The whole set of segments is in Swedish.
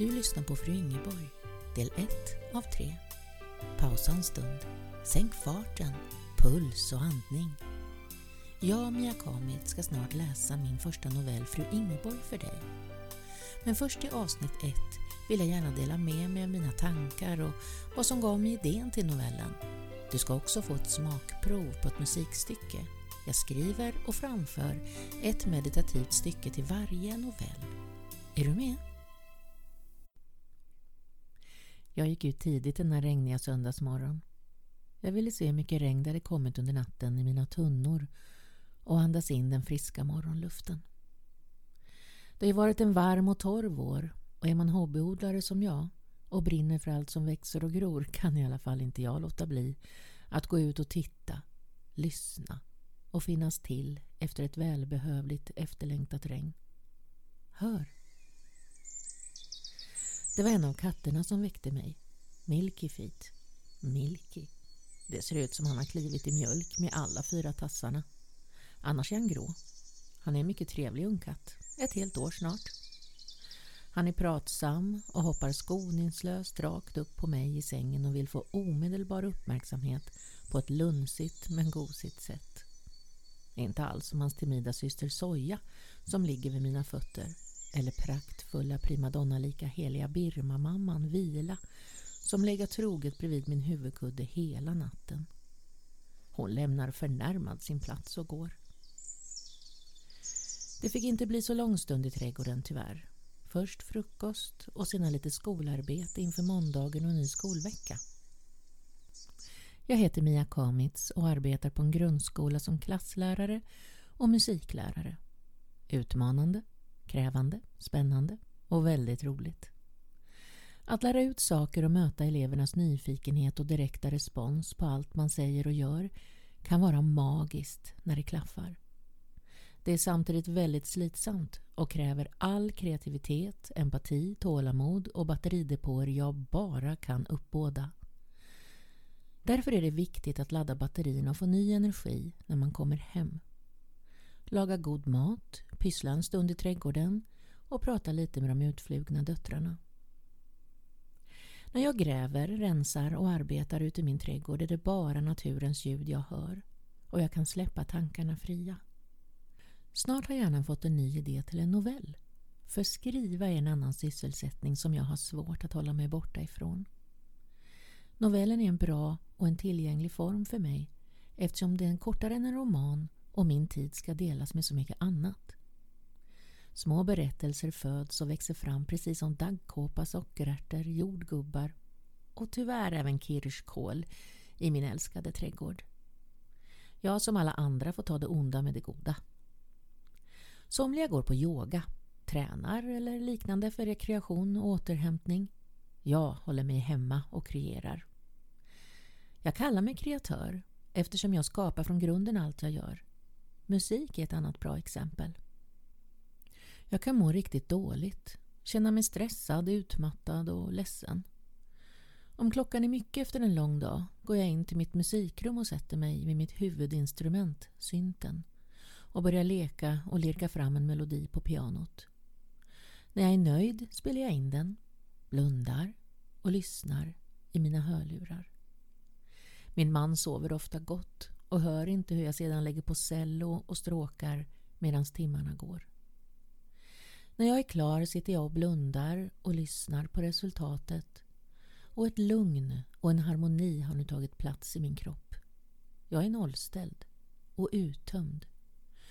Du lyssnar på Fru Ingeborg, del 1 av 3. Pausa en stund. Sänk farten, puls och andning. Jag, Mia Kamit, ska snart läsa min första novell Fru Ingeborg för dig. Men först i avsnitt 1 vill jag gärna dela med mig av mina tankar och vad som gav mig idén till novellen. Du ska också få ett smakprov på ett musikstycke. Jag skriver och framför ett meditativt stycke till varje novell. Är du med? Jag gick ut tidigt denna regniga söndagsmorgon. Jag ville se hur mycket regn det hade kommit under natten i mina tunnor och andas in den friska morgonluften. Det har ju varit en varm och torr vår och är man hobbyodlare som jag och brinner för allt som växer och gror kan i alla fall inte jag låta bli att gå ut och titta, lyssna och finnas till efter ett välbehövligt efterlängtat regn. Hör! Det var en av katterna som väckte mig. Milky Feet. Milky. Det ser ut som han har klivit i mjölk med alla fyra tassarna. Annars är han grå. Han är en mycket trevlig ungkatt. Ett helt år snart. Han är pratsam och hoppar skoningslöst rakt upp på mig i sängen och vill få omedelbar uppmärksamhet på ett lunsigt men gosigt sätt. Inte alls som hans timida syster Soja som ligger vid mina fötter eller praktfulla primadonna-lika heliga Birma-mamman Vila som legat troget bredvid min huvudkudde hela natten. Hon lämnar förnärmad sin plats och går. Det fick inte bli så lång stund i trädgården tyvärr. Först frukost och sedan lite skolarbete inför måndagen och ny skolvecka. Jag heter Mia Kamitz och arbetar på en grundskola som klasslärare och musiklärare. Utmanande, krävande, spännande och väldigt roligt. Att lära ut saker och möta elevernas nyfikenhet och direkta respons på allt man säger och gör kan vara magiskt när det klaffar. Det är samtidigt väldigt slitsamt och kräver all kreativitet, empati, tålamod och batteridepåer jag bara kan uppbåda. Därför är det viktigt att ladda batterierna och få ny energi när man kommer hem. Laga god mat, pyssla en stund i trädgården och prata lite med de utflugna döttrarna. När jag gräver, rensar och arbetar ute i min trädgård är det bara naturens ljud jag hör och jag kan släppa tankarna fria. Snart har hjärnan fått en ny idé till en novell. För skriva är en annan sysselsättning som jag har svårt att hålla mig borta ifrån. Novellen är en bra och en tillgänglig form för mig eftersom den är kortare än en roman och min tid ska delas med så mycket annat. Små berättelser föds och växer fram precis som daggkåpa, sockerärtor, jordgubbar och tyvärr även kirskål i min älskade trädgård. Jag som alla andra får ta det onda med det goda. Somliga går på yoga, tränar eller liknande för rekreation och återhämtning. Jag håller mig hemma och kreerar. Jag kallar mig kreatör eftersom jag skapar från grunden allt jag gör. Musik är ett annat bra exempel. Jag kan må riktigt dåligt, känna mig stressad, utmattad och ledsen. Om klockan är mycket efter en lång dag går jag in till mitt musikrum och sätter mig vid mitt huvudinstrument, synten och börjar leka och lirka fram en melodi på pianot. När jag är nöjd spelar jag in den, blundar och lyssnar i mina hörlurar. Min man sover ofta gott och hör inte hur jag sedan lägger på cello och stråkar medan timmarna går. När jag är klar sitter jag och blundar och lyssnar på resultatet och ett lugn och en harmoni har nu tagit plats i min kropp. Jag är nollställd och uttömd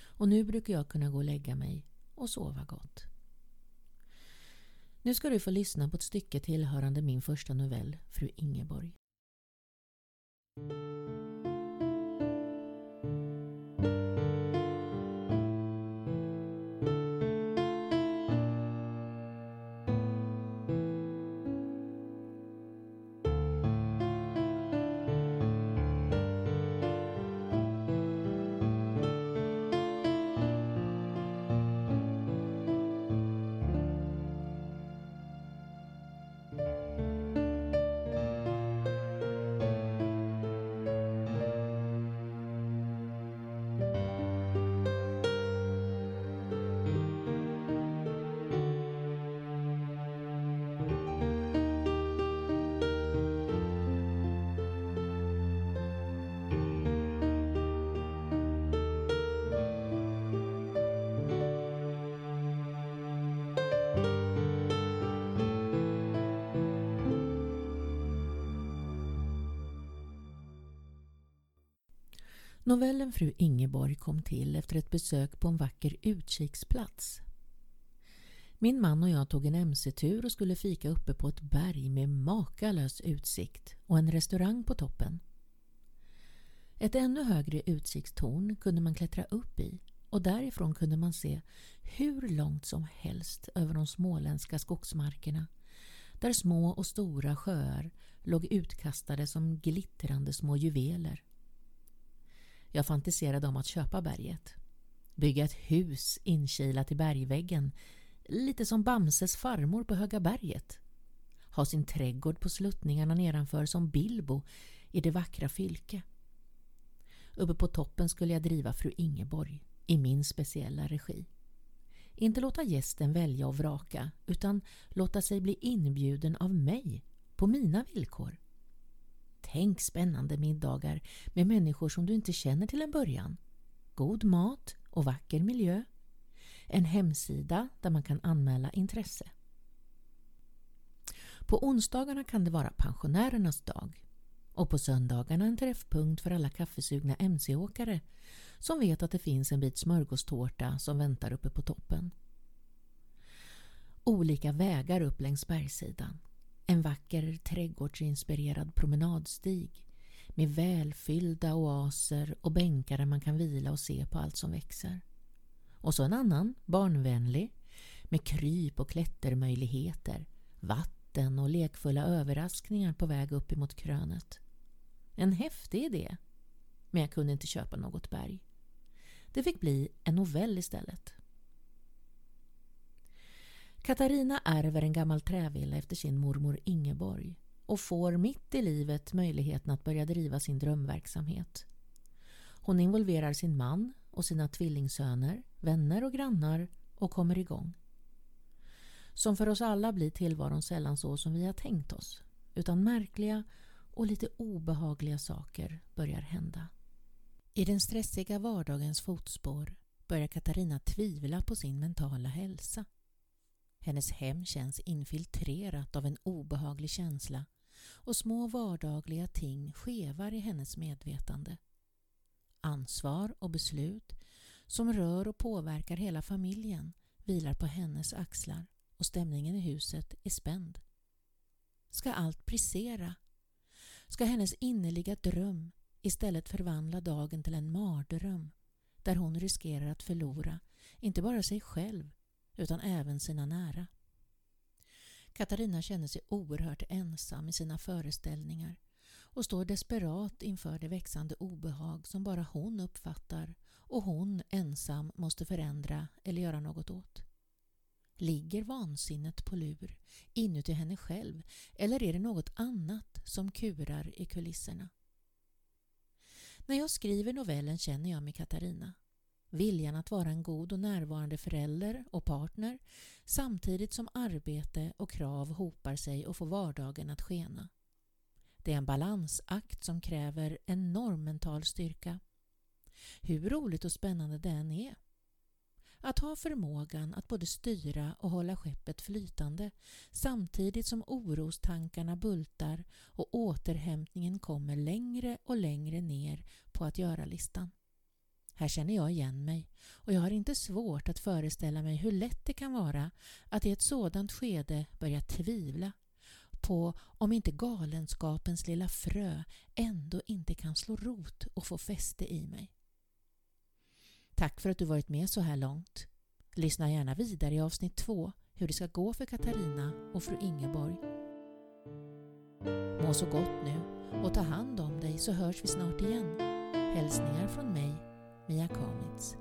och nu brukar jag kunna gå och lägga mig och sova gott. Nu ska du få lyssna på ett stycke tillhörande min första novell, Fru Ingeborg. Novellen Fru Ingeborg kom till efter ett besök på en vacker utkiksplats. Min man och jag tog en mc-tur och skulle fika uppe på ett berg med makalös utsikt och en restaurang på toppen. Ett ännu högre utsiktstorn kunde man klättra upp i och därifrån kunde man se hur långt som helst över de småländska skogsmarkerna där små och stora sjöar låg utkastade som glittrande små juveler. Jag fantiserade om att köpa berget. Bygga ett hus inkilat i bergväggen, lite som Bamses farmor på Höga berget. Ha sin trädgård på sluttningarna nedanför som Bilbo i det vackra fylke. Uppe på toppen skulle jag driva fru Ingeborg i min speciella regi. Inte låta gästen välja och vraka utan låta sig bli inbjuden av mig på mina villkor. Tänk spännande middagar med människor som du inte känner till en början. God mat och vacker miljö. En hemsida där man kan anmäla intresse. På onsdagarna kan det vara pensionärernas dag och på söndagarna en träffpunkt för alla kaffesugna mc-åkare som vet att det finns en bit smörgåstårta som väntar uppe på toppen. Olika vägar upp längs bergssidan. En vacker trädgårdsinspirerad promenadstig med välfyllda oaser och bänkar där man kan vila och se på allt som växer. Och så en annan, barnvänlig, med kryp och klättermöjligheter, vatten och lekfulla överraskningar på väg upp emot krönet. En häftig idé, men jag kunde inte köpa något berg. Det fick bli en novell istället. Katarina ärver en gammal trävilla efter sin mormor Ingeborg och får mitt i livet möjligheten att börja driva sin drömverksamhet. Hon involverar sin man och sina tvillingsöner, vänner och grannar och kommer igång. Som för oss alla blir tillvaron sällan så som vi har tänkt oss utan märkliga och lite obehagliga saker börjar hända. I den stressiga vardagens fotspår börjar Katarina tvivla på sin mentala hälsa. Hennes hem känns infiltrerat av en obehaglig känsla och små vardagliga ting skevar i hennes medvetande. Ansvar och beslut som rör och påverkar hela familjen vilar på hennes axlar och stämningen i huset är spänd. Ska allt brisera? Ska hennes innerliga dröm istället förvandla dagen till en mardröm där hon riskerar att förlora inte bara sig själv utan även sina nära. Katarina känner sig oerhört ensam i sina föreställningar och står desperat inför det växande obehag som bara hon uppfattar och hon ensam måste förändra eller göra något åt. Ligger vansinnet på lur inuti henne själv eller är det något annat som kurar i kulisserna? När jag skriver novellen känner jag mig Katarina. Viljan att vara en god och närvarande förälder och partner samtidigt som arbete och krav hopar sig och får vardagen att skena. Det är en balansakt som kräver enorm mental styrka. Hur roligt och spännande det än är. Att ha förmågan att både styra och hålla skeppet flytande samtidigt som orostankarna bultar och återhämtningen kommer längre och längre ner på att göra-listan. Här känner jag igen mig och jag har inte svårt att föreställa mig hur lätt det kan vara att i ett sådant skede börja tvivla på om inte galenskapens lilla frö ändå inte kan slå rot och få fäste i mig. Tack för att du varit med så här långt. Lyssna gärna vidare i avsnitt två hur det ska gå för Katarina och fru Ingeborg. Må så gott nu och ta hand om dig så hörs vi snart igen. Hälsningar från mig, Mia Kamitz.